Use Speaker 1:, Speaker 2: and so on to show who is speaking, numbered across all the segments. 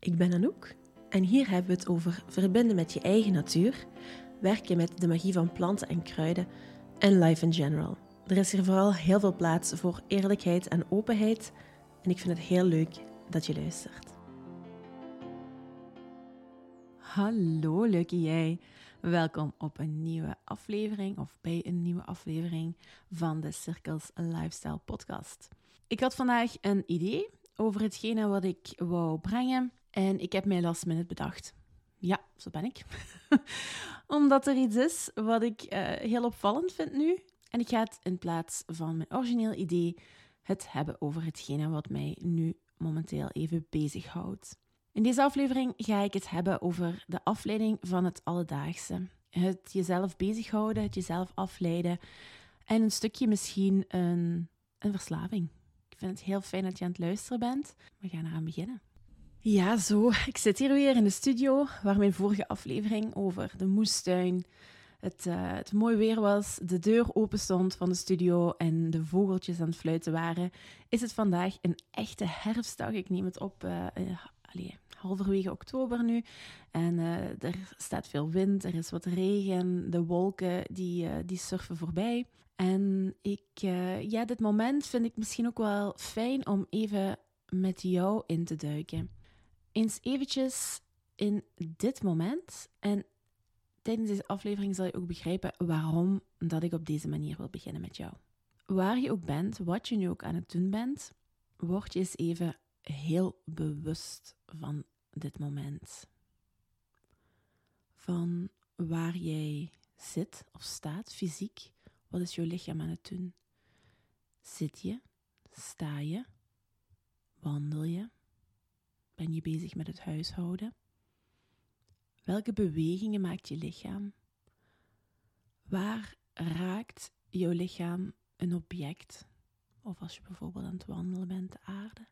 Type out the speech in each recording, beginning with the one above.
Speaker 1: Ik ben Anouk en hier hebben we het over verbinden met je eigen natuur, werken met de magie van planten en kruiden en life in general. Er is hier vooral heel veel plaats voor eerlijkheid en openheid en ik vind het heel leuk dat je luistert.
Speaker 2: Hallo leuke jij. Welkom op een nieuwe aflevering of bij een nieuwe aflevering van de Cirkels Lifestyle podcast. Ik had vandaag een idee over hetgene wat ik wou brengen en ik heb mij last minute bedacht. Ja, zo ben ik. Omdat er iets is wat ik uh, heel opvallend vind nu. En ik ga het in plaats van mijn origineel idee het hebben over hetgene wat mij nu momenteel even bezighoudt. In deze aflevering ga ik het hebben over de afleiding van het alledaagse. Het jezelf bezighouden, het jezelf afleiden en een stukje misschien een, een verslaving. Ik vind het heel fijn dat je aan het luisteren bent. We gaan eraan beginnen. Ja, zo. Ik zit hier weer in de studio waar mijn vorige aflevering over de moestuin, het, uh, het mooi weer was, de deur open stond van de studio en de vogeltjes aan het fluiten waren, is het vandaag een echte herfstdag. Ik neem het op uh, uh, halverwege oktober nu. En er staat veel wind, er is wat regen, de wolken die, die surfen voorbij. En ik, ja, dit moment vind ik misschien ook wel fijn om even met jou in te duiken eens eventjes in dit moment. En tijdens deze aflevering zal je ook begrijpen waarom dat ik op deze manier wil beginnen met jou. Waar je ook bent, wat je nu ook aan het doen bent, word je eens even heel bewust van dit moment. Van waar jij zit of staat fysiek. Wat is jouw lichaam aan het doen? Zit je? Sta je? Wandel je? Ben je bezig met het huishouden? Welke bewegingen maakt je lichaam? Waar raakt jouw lichaam een object? Of als je bijvoorbeeld aan het wandelen bent, de aarde.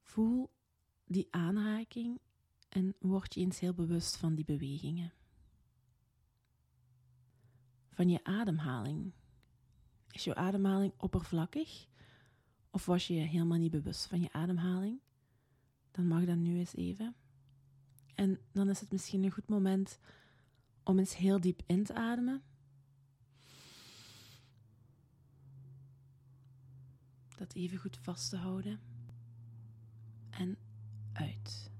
Speaker 2: Voel die aanraking en word je eens heel bewust van die bewegingen. Van je ademhaling. Is jouw ademhaling oppervlakkig of was je je helemaal niet bewust van je ademhaling? Dan mag dat nu eens even. En dan is het misschien een goed moment om eens heel diep in te ademen. Dat even goed vast te houden. En uit.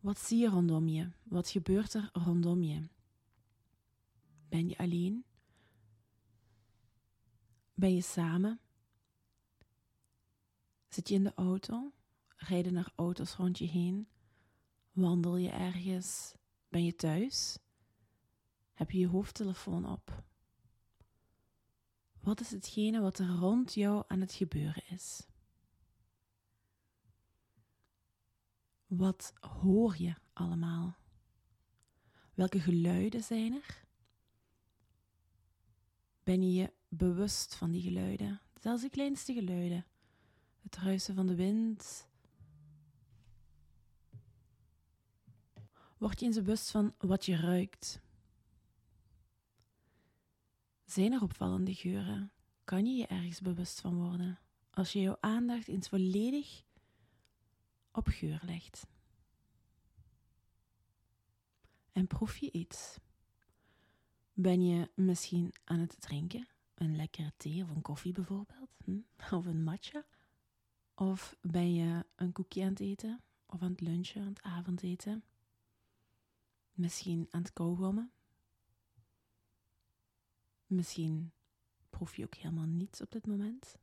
Speaker 2: Wat zie je rondom je? Wat gebeurt er rondom je? Ben je alleen? Ben je samen? Zit je in de auto? Rijden er auto's rond je heen? Wandel je ergens? Ben je thuis? Heb je je hoofdtelefoon op? Wat is hetgene wat er rond jou aan het gebeuren is? Wat hoor je allemaal? Welke geluiden zijn er? Ben je je bewust van die geluiden. Zelfs de kleinste geluiden. Het ruisen van de wind. Word je eens bewust van wat je ruikt. Zijn er opvallende geuren? Kan je je ergens bewust van worden als je jouw aandacht eens volledig op geur legt? En proef je iets? Ben je misschien aan het drinken? Een lekkere thee of een koffie bijvoorbeeld? Hm? Of een matcha? Of ben je een koekje aan het eten? Of aan het lunchen, aan het avondeten? Misschien aan het kauwgommen? Misschien proef je ook helemaal niets op dit moment?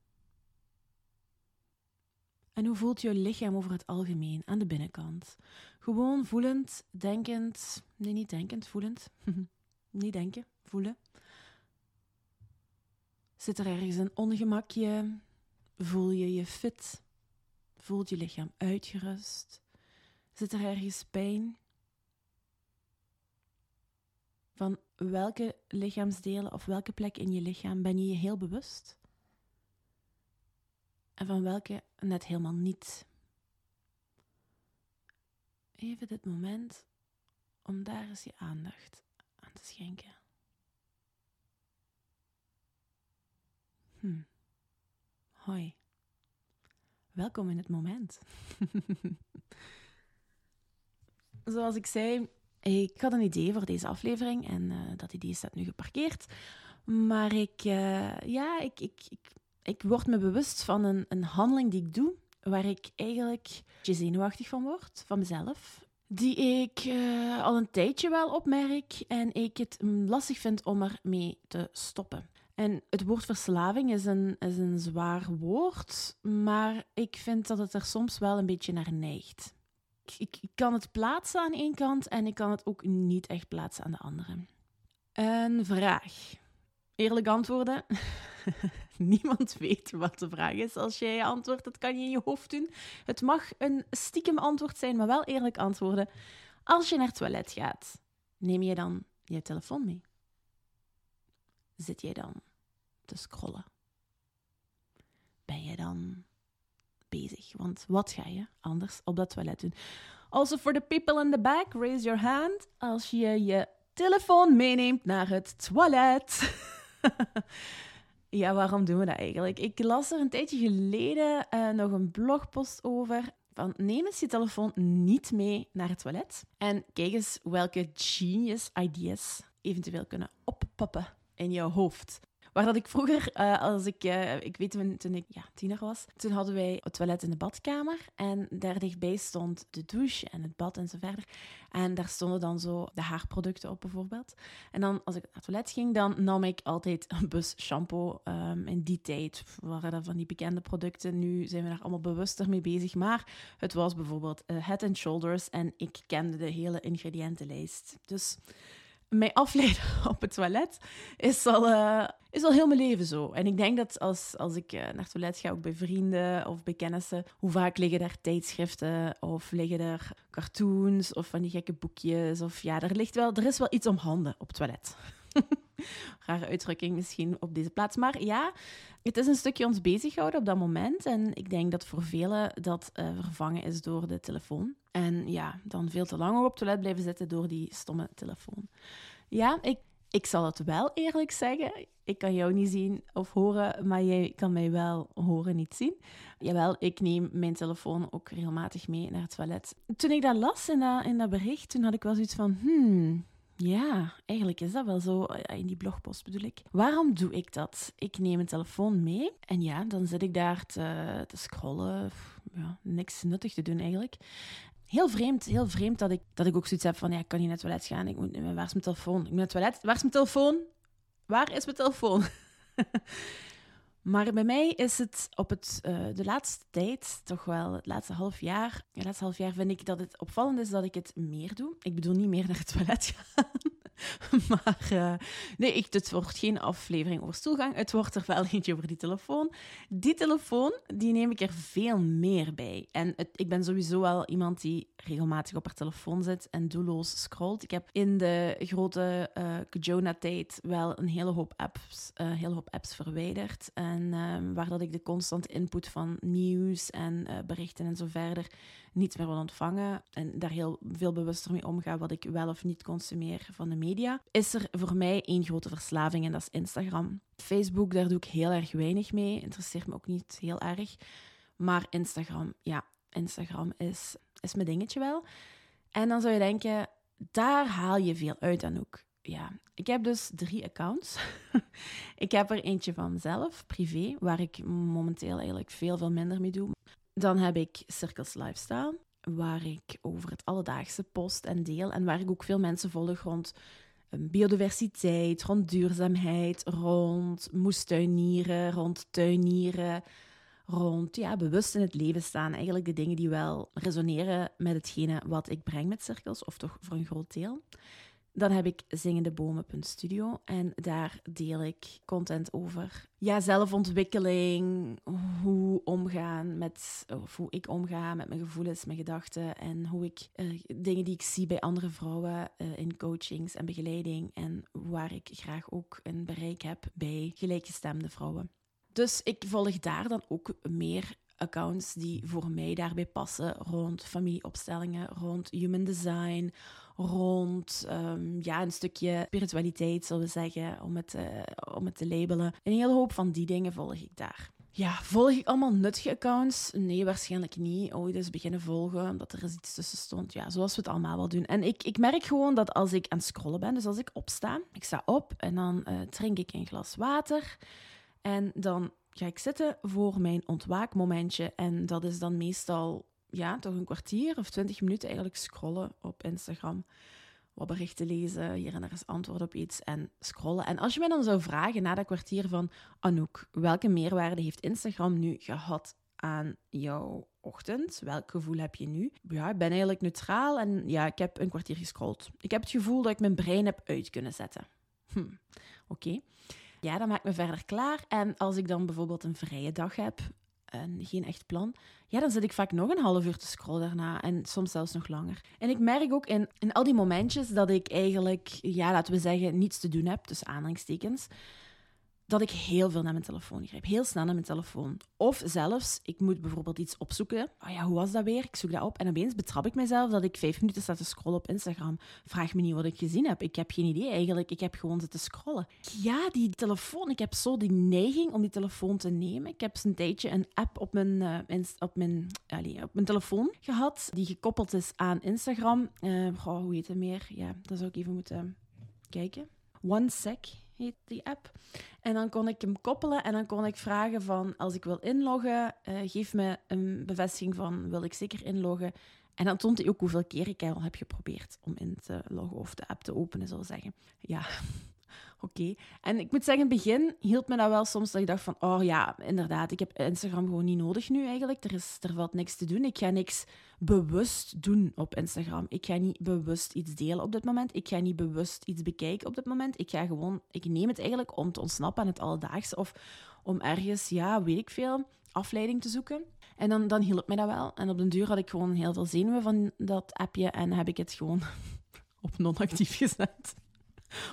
Speaker 2: En hoe voelt je lichaam over het algemeen aan de binnenkant? Gewoon voelend, denkend, nee niet denkend, voelend. Niet denken, voelen. Zit er ergens een ongemakje? Voel je je fit? Voelt je lichaam uitgerust? Zit er ergens pijn? Van welke lichaamsdelen of welke plek in je lichaam ben je je heel bewust? En van welke net helemaal niet? Even dit moment, om daar eens je aandacht te schenken. Hm. Hoi. Welkom in het moment. Zoals ik zei, ik had een idee voor deze aflevering en uh, dat idee staat nu geparkeerd. Maar ik, uh, ja, ik, ik, ik, ik word me bewust van een, een handeling die ik doe, waar ik eigenlijk zenuwachtig van word, van mezelf. Die ik uh, al een tijdje wel opmerk en ik het lastig vind om ermee te stoppen. En het woord verslaving is een, is een zwaar woord, maar ik vind dat het er soms wel een beetje naar neigt. Ik, ik kan het plaatsen aan één kant en ik kan het ook niet echt plaatsen aan de andere. Een vraag. Eerlijk antwoorden. Niemand weet wat de vraag is als jij antwoordt. Dat kan je in je hoofd doen. Het mag een stiekem antwoord zijn, maar wel eerlijk antwoorden. Als je naar het toilet gaat, neem je dan je telefoon mee? Zit jij dan te scrollen? Ben je dan bezig? Want wat ga je anders op dat toilet doen? Also for the people in the back, raise your hand als je je telefoon meeneemt naar het toilet. ja, waarom doen we dat eigenlijk? Ik las er een tijdje geleden uh, nog een blogpost over. Van neem eens je telefoon niet mee naar het toilet. En kijk eens welke genius ideas eventueel kunnen oppoppen in jouw hoofd. Waar dat ik vroeger, uh, als ik, uh, ik weet toen, toen ik ja, tiener was, toen hadden wij het toilet in de badkamer. En daar dichtbij stond de douche en het bad en zo verder. En daar stonden dan zo de haarproducten op bijvoorbeeld. En dan als ik naar het toilet ging, dan nam ik altijd een bus shampoo. Um, in die tijd waren dat van die bekende producten. Nu zijn we daar allemaal bewuster mee bezig. Maar het was bijvoorbeeld uh, Head and Shoulders en ik kende de hele ingrediëntenlijst. Dus mij afleiden op het toilet is al, uh, is al heel mijn leven zo. En ik denk dat als, als ik uh, naar het toilet ga, ook bij vrienden of bij kennissen, hoe vaak liggen daar tijdschriften of liggen er cartoons of van die gekke boekjes. Of ja, er, ligt wel, er is wel iets om handen op het toilet. Rare uitdrukking misschien op deze plaats. Maar ja, het is een stukje ons bezighouden op dat moment. En ik denk dat voor velen dat uh, vervangen is door de telefoon. En ja, dan veel te lang op toilet blijven zitten door die stomme telefoon. Ja, ik, ik zal het wel eerlijk zeggen. Ik kan jou niet zien of horen, maar jij kan mij wel horen, niet zien. Jawel, ik neem mijn telefoon ook regelmatig mee naar het toilet. Toen ik dat las in dat, in dat bericht, toen had ik wel zoiets van... Hmm, ja, eigenlijk is dat wel zo. In die blogpost bedoel ik. Waarom doe ik dat? Ik neem een telefoon mee en ja, dan zit ik daar te, te scrollen. Ja, niks nuttig te doen eigenlijk. Heel vreemd, heel vreemd dat ik, dat ik ook zoiets heb van, ja, ik kan niet naar het toilet gaan. Ik moet, waar is mijn telefoon? Ik moet naar het toilet. Waar is mijn telefoon? Waar is mijn telefoon? Maar bij mij is het op het, uh, de laatste tijd, toch wel het laatste half jaar, het laatste half jaar vind ik dat het opvallend is dat ik het meer doe. Ik bedoel niet meer naar het toilet gaan. maar uh, nee, ik, het wordt geen aflevering over stoelgang. Het wordt er wel eentje over die telefoon. Die telefoon, die neem ik er veel meer bij. En het, ik ben sowieso wel iemand die regelmatig op haar telefoon zit en doelloos scrolt. Ik heb in de grote uh, Kajona-tijd wel een hele hoop apps, uh, hele hoop apps verwijderd. En uh, waar dat ik de constante input van nieuws en berichten en zo verder niet meer wil ontvangen en daar heel veel bewuster mee omga wat ik wel of niet consumeer van de media, is er voor mij één grote verslaving en dat is Instagram. Facebook, daar doe ik heel erg weinig mee, interesseert me ook niet heel erg. Maar Instagram, ja, Instagram is, is mijn dingetje wel. En dan zou je denken, daar haal je veel uit dan ook. Ja, ik heb dus drie accounts. ik heb er eentje van mezelf, privé, waar ik momenteel eigenlijk veel, veel minder mee doe. Dan heb ik Circles Lifestyle, waar ik over het alledaagse post en deel en waar ik ook veel mensen volg rond ehm, biodiversiteit, rond duurzaamheid, rond moestuinieren, rond tuinieren, rond ja, bewust in het leven staan. Eigenlijk de dingen die wel resoneren met hetgene wat ik breng met cirkels, of toch voor een groot deel. Dan heb ik zingendebomen.studio en daar deel ik content over ja, zelfontwikkeling, hoe omgaan met, of hoe ik omga met mijn gevoelens, mijn gedachten en hoe ik uh, dingen die ik zie bij andere vrouwen uh, in coachings en begeleiding en waar ik graag ook een bereik heb bij gelijkgestemde vrouwen. Dus ik volg daar dan ook meer accounts die voor mij daarbij passen rond familieopstellingen, rond human design, rond um, ja, een stukje spiritualiteit, zullen we zeggen, om het, uh, om het te labelen. Een hele hoop van die dingen volg ik daar. Ja, volg ik allemaal nuttige accounts? Nee, waarschijnlijk niet. Ooit eens beginnen volgen, omdat er eens iets tussen stond. Ja, zoals we het allemaal wel doen. En ik, ik merk gewoon dat als ik aan het scrollen ben, dus als ik opsta, ik sta op en dan uh, drink ik een glas water. En dan ga ik zitten voor mijn ontwaakmomentje. En dat is dan meestal ja, toch een kwartier of twintig minuten eigenlijk scrollen op Instagram. Wat berichten lezen, hier en daar eens antwoord op iets en scrollen. En als je mij dan zou vragen na dat kwartier van Anouk, welke meerwaarde heeft Instagram nu gehad aan jouw ochtend? Welk gevoel heb je nu? Ja, ik ben eigenlijk neutraal en ja, ik heb een kwartier gescrolld. Ik heb het gevoel dat ik mijn brein heb uit kunnen zetten. Hm, oké. Ja, dat maakt me verder klaar. En als ik dan bijvoorbeeld een vrije dag heb en geen echt plan, ja, dan zit ik vaak nog een half uur te scrollen daarna en soms zelfs nog langer. En ik merk ook in, in al die momentjes dat ik eigenlijk, ja, laten we zeggen, niets te doen heb, tussen aanhalingstekens, dat ik heel veel naar mijn telefoon grijp. Heel snel naar mijn telefoon. Of zelfs, ik moet bijvoorbeeld iets opzoeken. Oh ja, hoe was dat weer? Ik zoek dat op. En opeens betrap ik mezelf dat ik vijf minuten sta te scrollen op Instagram. Vraag me niet wat ik gezien heb. Ik heb geen idee eigenlijk. Ik heb gewoon zitten scrollen. Ja, die telefoon. Ik heb zo die neiging om die telefoon te nemen. Ik heb een tijdje een app op mijn, uh, op mijn, allez, op mijn telefoon gehad. Die gekoppeld is aan Instagram. Uh, hoe heet het meer? Ja, dat zou ik even moeten kijken. OneSec heet die app. En dan kon ik hem koppelen en dan kon ik vragen van als ik wil inloggen, uh, geef me een bevestiging van wil ik zeker inloggen. En dan toont hij ook hoeveel keer ik al heb geprobeerd om in te loggen of de app te openen, zal zeggen. Ja, oké. En ik moet zeggen, in het begin hield me dat wel soms dat ik dacht van, oh ja, inderdaad, ik heb Instagram gewoon niet nodig nu eigenlijk. Er, is, er valt niks te doen. Ik ga niks bewust doen op Instagram. Ik ga niet bewust iets delen op dit moment. Ik ga niet bewust iets bekijken op dit moment. Ik ga gewoon, ik neem het eigenlijk om te ontsnappen aan het alledaagse of om ergens, ja, weet ik veel, afleiding te zoeken. En dan, dan hielp mij dat wel. En op den duur had ik gewoon heel veel zenuwen van dat appje en heb ik het gewoon op non-actief gezet.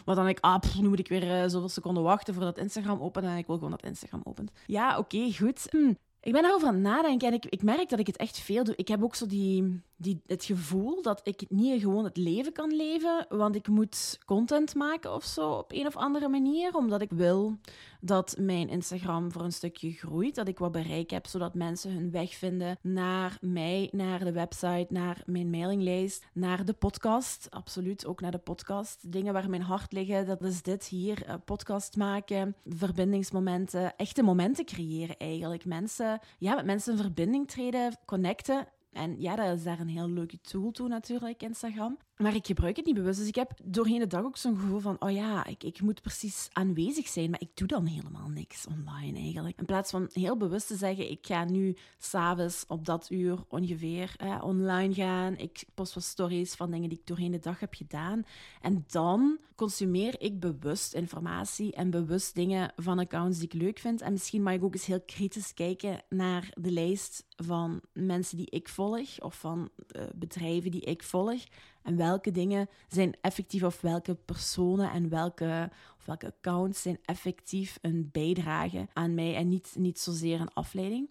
Speaker 2: Maar dan denk ik, ah, nu moet ik weer uh, zoveel seconden wachten voordat Instagram opent. En ik wil gewoon dat Instagram opent. Ja, oké, goed. Hm. Ik ben erover aan het nadenken en ik, ik merk dat ik het echt veel doe. Ik heb ook zo die, die, het gevoel dat ik niet gewoon het leven kan leven, want ik moet content maken of zo op een of andere manier, omdat ik wil dat mijn Instagram voor een stukje groeit, dat ik wat bereik heb, zodat mensen hun weg vinden naar mij, naar de website, naar mijn mailinglijst, naar de podcast, absoluut ook naar de podcast. Dingen waar mijn hart liggen, dat is dit hier, eh, podcast maken, verbindingsmomenten, echte momenten creëren eigenlijk. Mensen, ja, met mensen in verbinding treden, connecten en ja, dat is daar een heel leuke tool toe natuurlijk, Instagram. Maar ik gebruik het niet bewust. Dus ik heb doorheen de dag ook zo'n gevoel van, oh ja, ik, ik moet precies aanwezig zijn. Maar ik doe dan helemaal niks online eigenlijk. In plaats van heel bewust te zeggen, ik ga nu s'avonds op dat uur ongeveer online gaan. Ik post wat stories van dingen die ik doorheen de dag heb gedaan. En dan consumeer ik bewust informatie en bewust dingen van accounts die ik leuk vind. En misschien mag ik ook eens heel kritisch kijken naar de lijst van mensen die ik volg of van uh, bedrijven die ik volg. En welke dingen zijn effectief of welke personen en welke, of welke accounts zijn effectief een bijdrage aan mij en niet, niet zozeer een afleiding.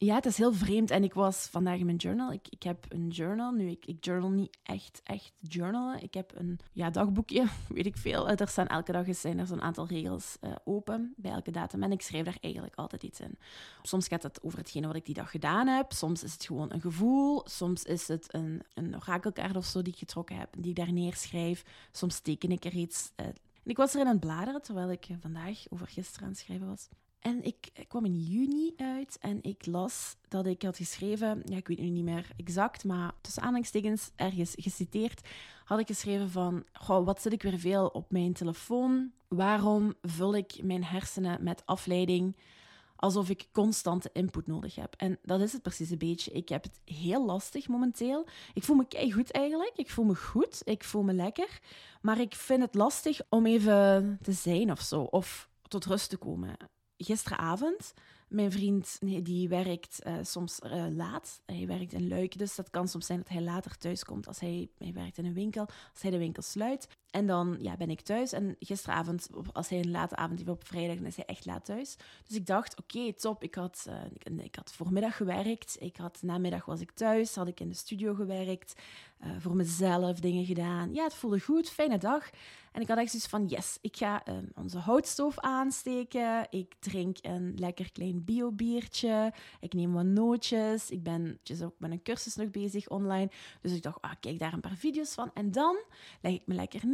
Speaker 2: Ja, het is heel vreemd. En ik was vandaag in mijn journal. Ik, ik heb een journal. Nu, ik, ik journal niet echt, echt journalen. Ik heb een ja, dagboekje, weet ik veel. Er staan elke dag eens zijn er zo'n aantal regels uh, open bij elke datum. En ik schrijf daar eigenlijk altijd iets in. Soms gaat het over hetgene wat ik die dag gedaan heb. Soms is het gewoon een gevoel. Soms is het een, een orakelkaart of zo die ik getrokken heb, die ik daar neerschrijf. Soms teken ik er iets. Uh, ik was erin aan het bladeren, terwijl ik vandaag over gisteren aan het schrijven was. En ik kwam in juni uit en ik las dat ik had geschreven, ja, ik weet nu niet meer exact, maar tussen aanhalingstekens ergens geciteerd, had ik geschreven van, goh, wat zit ik weer veel op mijn telefoon? Waarom vul ik mijn hersenen met afleiding alsof ik constante input nodig heb? En dat is het precies een beetje. Ik heb het heel lastig momenteel. Ik voel me goed eigenlijk. Ik voel me goed. Ik voel me lekker. Maar ik vind het lastig om even te zijn of zo. Of tot rust te komen gisteravond. Mijn vriend die werkt uh, soms uh, laat. Hij werkt in Luik, dus dat kan soms zijn dat hij later thuis komt als hij, hij werkt in een winkel. Als hij de winkel sluit. En dan ja, ben ik thuis. En gisteravond, als hij een late avond heeft op vrijdag, dan is hij echt laat thuis. Dus ik dacht, oké, top. Ik had, uh, ik, had voormiddag gewerkt. Ik had, namiddag was ik thuis. Had ik in de studio gewerkt. Uh, voor mezelf dingen gedaan. Ja, het voelde goed. Fijne dag. En ik had echt zoiets van, yes, ik ga uh, onze houtstoof aansteken. Ik drink een lekker klein biobiertje. Ik neem wat nootjes. Ik ben dus ook met een cursus nog bezig online. Dus ik dacht, ah, kijk daar een paar video's van. En dan leg ik me lekker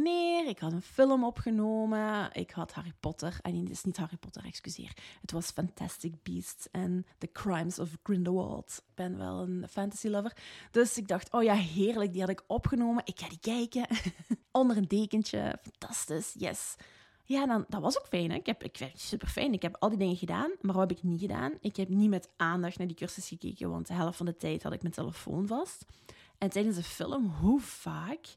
Speaker 2: Ik had een film opgenomen. Ik had Harry Potter. En nee, het is niet Harry Potter, excuseer. Het was Fantastic Beasts and The Crimes of Grindelwald. Ik ben wel een fantasy lover. Dus ik dacht, oh ja, heerlijk. Die had ik opgenomen. Ik ga die kijken. Onder een dekentje. Fantastisch. Yes. Ja, dan, dat was ook fijn. Hè? Ik, heb, ik werd super fijn. Ik heb al die dingen gedaan. Maar wat heb ik niet gedaan? Ik heb niet met aandacht naar die cursus gekeken. Want de helft van de tijd had ik mijn telefoon vast. En tijdens de film, hoe vaak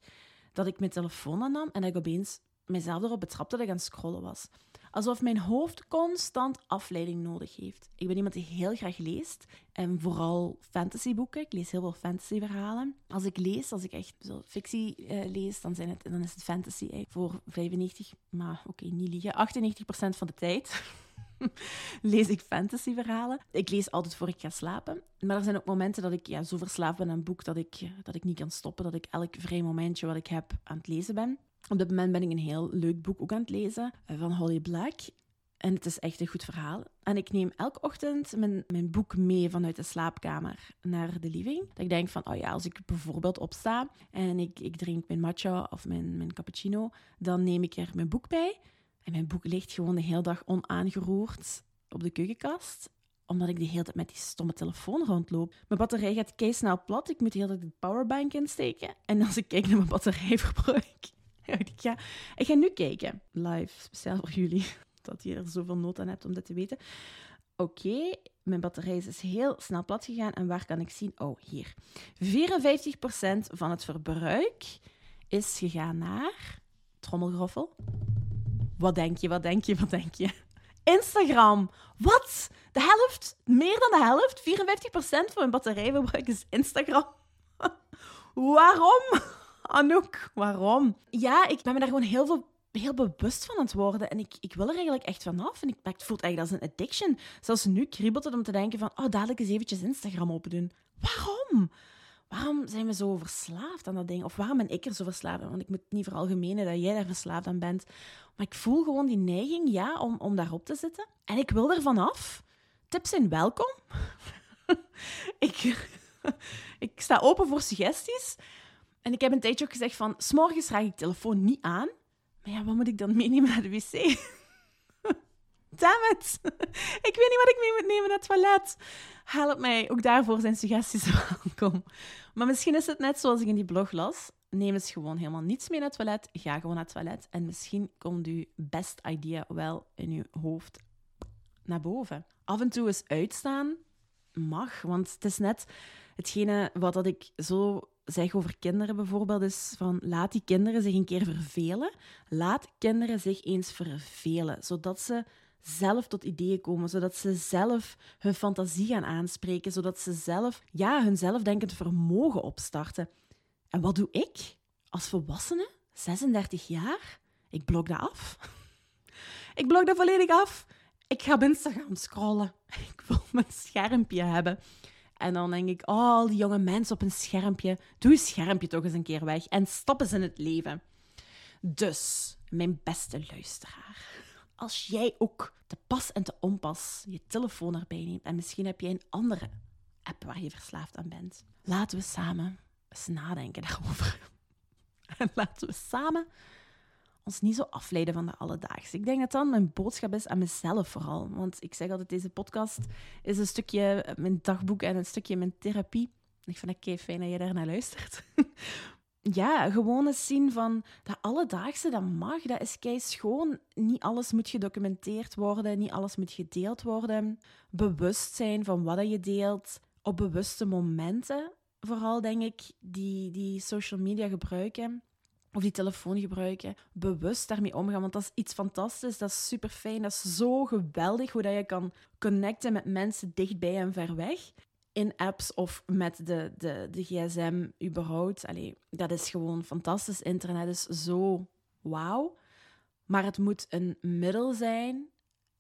Speaker 2: dat ik mijn telefoon aannam en dat ik opeens mezelf erop betrapte dat ik aan het scrollen was. Alsof mijn hoofd constant afleiding nodig heeft. Ik ben iemand die heel graag leest. En vooral fantasyboeken. Ik lees heel veel fantasyverhalen. Als ik lees, als ik echt zo fictie uh, lees, dan, zijn het, dan is het fantasy voor 95, maar oké, niet liegen, 98% van de tijd. lees ik fantasyverhalen. Ik lees altijd voor ik ga slapen. Maar er zijn ook momenten dat ik zo verslaafd ben aan een boek dat ik, dat ik niet kan stoppen. Dat ik elk vrij momentje wat ik heb aan het lezen ben. Op dit moment ben ik een heel leuk boek ook aan het lezen eh, van Holly Black. En het is echt een goed verhaal. En ik neem elke ochtend mijn, mijn boek mee vanuit de slaapkamer naar de living. Dat ik denk van, oh ja, als ik bijvoorbeeld opsta en ik, ik drink mijn matcha of mijn, mijn cappuccino, dan neem ik er mijn boek bij. En mijn boek ligt gewoon de hele dag onaangeroerd op de keukenkast omdat ik de hele tijd met die stomme telefoon rondloop. Mijn batterij gaat snel plat. Ik moet de hele tijd de powerbank insteken. En als ik kijk naar mijn batterijverbruik... ik, ga, ik ga nu kijken. Live, speciaal voor jullie. Dat je er zoveel nood aan hebt om dit te weten. Oké, mijn batterij is heel snel plat gegaan. En waar kan ik zien? Oh, hier. 54% van het verbruik is gegaan naar... Trommelgroffel. Wat denk je, wat denk je, wat denk je? Instagram. Wat? De helft? Meer dan de helft? 54% van mijn batterijverbruik is Instagram. Waarom? Anouk, waarom? Ja, ik ben me daar gewoon heel veel heel bewust van aan het worden. En ik, ik wil er eigenlijk echt vanaf. En ik, het voelt eigenlijk als een addiction. Zelfs nu kriebelt het om te denken van... Oh, dadelijk eens eventjes Instagram open doen. Waarom? Waarom zijn we zo verslaafd aan dat ding? Of waarom ben ik er zo verslaafd aan? Want ik moet niet veralgemenen dat jij daar verslaafd aan bent. Maar ik voel gewoon die neiging, ja, om, om daarop te zitten. En ik wil er vanaf. Tips zijn welkom. ik, ik sta open voor suggesties. En ik heb een tijdje ook gezegd van... S'morgens raak ik telefoon niet aan. Maar ja, wat moet ik dan meenemen naar de wc? Damn it! Ik weet niet wat ik mee moet nemen naar het toilet. Help mij. Ook daarvoor zijn suggesties welkom. Maar misschien is het net zoals ik in die blog las. Neem eens gewoon helemaal niets mee naar het toilet. Ga gewoon naar het toilet. En misschien komt uw best idea wel in uw hoofd naar boven. Af en toe eens uitstaan mag. Want het is net hetgene wat dat ik zo zeg over kinderen bijvoorbeeld, is van laat die kinderen zich een keer vervelen. Laat kinderen zich eens vervelen, zodat ze zelf tot ideeën komen, zodat ze zelf hun fantasie gaan aanspreken, zodat ze zelf ja, hun zelfdenkend vermogen opstarten. En wat doe ik als volwassene, 36 jaar? Ik blok dat af. Ik blok dat volledig af. Ik ga op Instagram scrollen. Ik wil mijn schermpje hebben. En dan denk ik, oh, die jonge mensen op een schermpje. Doe je schermpje toch eens een keer weg en stop eens in het leven. Dus, mijn beste luisteraar als jij ook te pas en te onpas je telefoon erbij neemt en misschien heb jij een andere app waar je verslaafd aan bent, laten we samen eens nadenken daarover. En laten we samen ons niet zo afleiden van de alledaagse. Ik denk dat dan mijn boodschap is aan mezelf vooral. Want ik zeg altijd, deze podcast is een stukje mijn dagboek en een stukje mijn therapie. Ik vind het kei fijn dat je daar naar luistert. ja, gewoon eens zien van dat alledaagse, dat mag, dat is kei schoon. Niet alles moet gedocumenteerd worden, niet alles moet gedeeld worden. Bewust zijn van wat je deelt, op bewuste momenten, vooral denk ik, die, die social media gebruiken. Of die telefoon gebruiken, bewust daarmee omgaan. Want dat is iets fantastisch, dat is super fijn, dat is zo geweldig hoe dat je kan connecten met mensen dichtbij en ver weg in apps of met de, de, de gsm überhaupt. Allee, dat is gewoon fantastisch. Internet is zo wauw. Maar het moet een middel zijn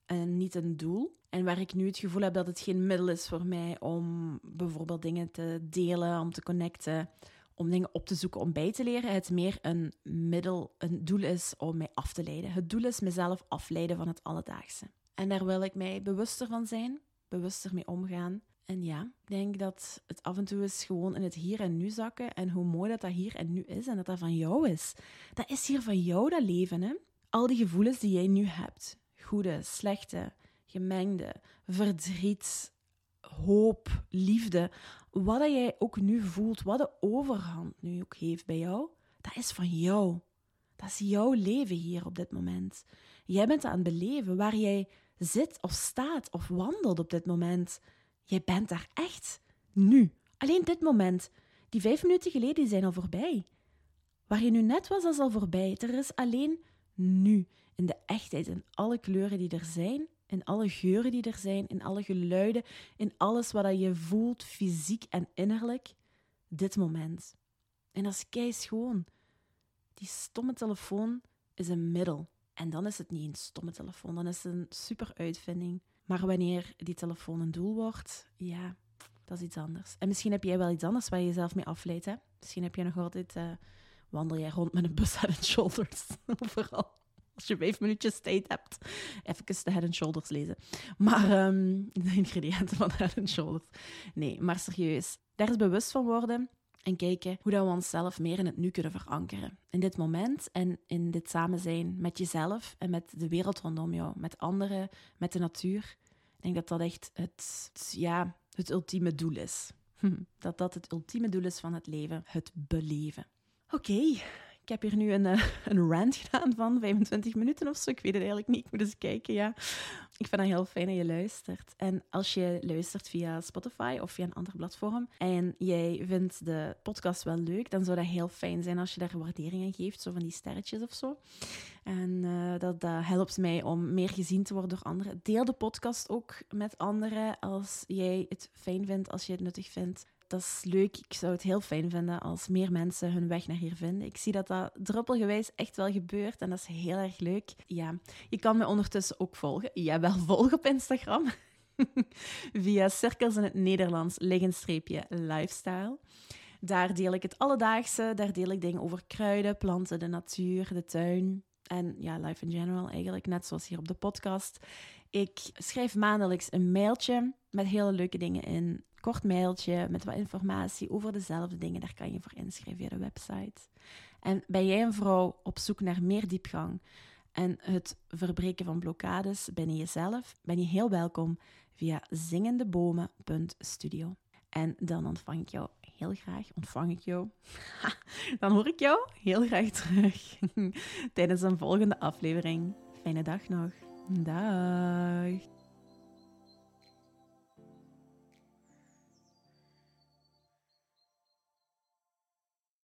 Speaker 2: en niet een doel. En waar ik nu het gevoel heb dat het geen middel is voor mij om bijvoorbeeld dingen te delen, om te connecten, om dingen op te zoeken, om bij te leren. Het meer een middel, een doel is om mij af te leiden. Het doel is mezelf afleiden van het alledaagse. En daar wil ik mij bewuster van zijn, bewuster mee omgaan. En ja, ik denk dat het af en toe is gewoon in het hier en nu zakken. En hoe mooi dat dat hier en nu is en dat dat van jou is. Dat is hier van jou, dat leven. Hè? Al die gevoelens die jij nu hebt. Goede, slechte, gemengde, verdriet, hoop, liefde. Wat dat jij ook nu voelt, wat de overhand nu ook heeft bij jou, dat is van jou. Dat is jouw leven hier op dit moment. Jij bent aan het beleven waar jij zit of staat of wandelt op dit moment. Jij bent daar echt. Nu. Alleen dit moment. Die vijf minuten geleden zijn al voorbij. Waar je nu net was, is al voorbij. Er is alleen nu. In de echtheid, in alle kleuren die er zijn, in alle geuren die er zijn, in alle geluiden, in alles wat je voelt, fysiek en innerlijk. Dit moment. En dat is kei schoon. Die stomme telefoon is een middel. En dan is het niet een stomme telefoon, dan is het een super uitvinding. Maar wanneer die telefoon een doel wordt, ja, dat is iets anders. En misschien heb jij wel iets anders waar je jezelf mee afleidt. Hè? Misschien heb je nog altijd, uh, wandel jij rond met een bus head and shoulders overal. Als je vijf minuutjes tijd hebt, even de head and shoulders lezen. Maar um, de ingrediënten van head and shoulders. Nee, maar serieus. Daar is bewust van worden en kijken hoe dat we onszelf meer in het nu kunnen verankeren. In dit moment en in dit samen zijn met jezelf en met de wereld rondom jou, met anderen, met de natuur. Ik denk dat dat echt het, ja, het ultieme doel is. Dat dat het ultieme doel is van het leven, het beleven. Oké, ik heb hier nu een, uh, een rant gedaan van 25 minuten of zo. Ik weet het eigenlijk niet. Ik moet eens kijken, ja. Ik vind het heel fijn dat je luistert. En als je luistert via Spotify of via een ander platform en jij vindt de podcast wel leuk, dan zou dat heel fijn zijn als je daar waardering aan geeft, zo van die sterretjes of zo. En dat, dat helpt mij om meer gezien te worden door anderen. Deel de podcast ook met anderen als jij het fijn vindt, als je het nuttig vindt dat is leuk. Ik zou het heel fijn vinden als meer mensen hun weg naar hier vinden. Ik zie dat dat druppelgewijs echt wel gebeurt en dat is heel erg leuk. Ja, je kan me ondertussen ook volgen. Jawel, volg op Instagram. Via Cirkels in het Nederlands, liggenstreepje lifestyle. Daar deel ik het alledaagse. Daar deel ik dingen over kruiden, planten, de natuur, de tuin. En ja, life in general eigenlijk, net zoals hier op de podcast. Ik schrijf maandelijks een mailtje met hele leuke dingen in kort mailtje met wat informatie over dezelfde dingen. Daar kan je voor inschrijven via de website. En ben jij een vrouw op zoek naar meer diepgang en het verbreken van blokkades binnen jezelf, ben je heel welkom via zingendebomen.studio. En dan ontvang ik jou heel graag, ontvang ik jou, dan hoor ik jou heel graag terug tijdens een volgende aflevering. Fijne dag nog. Dag.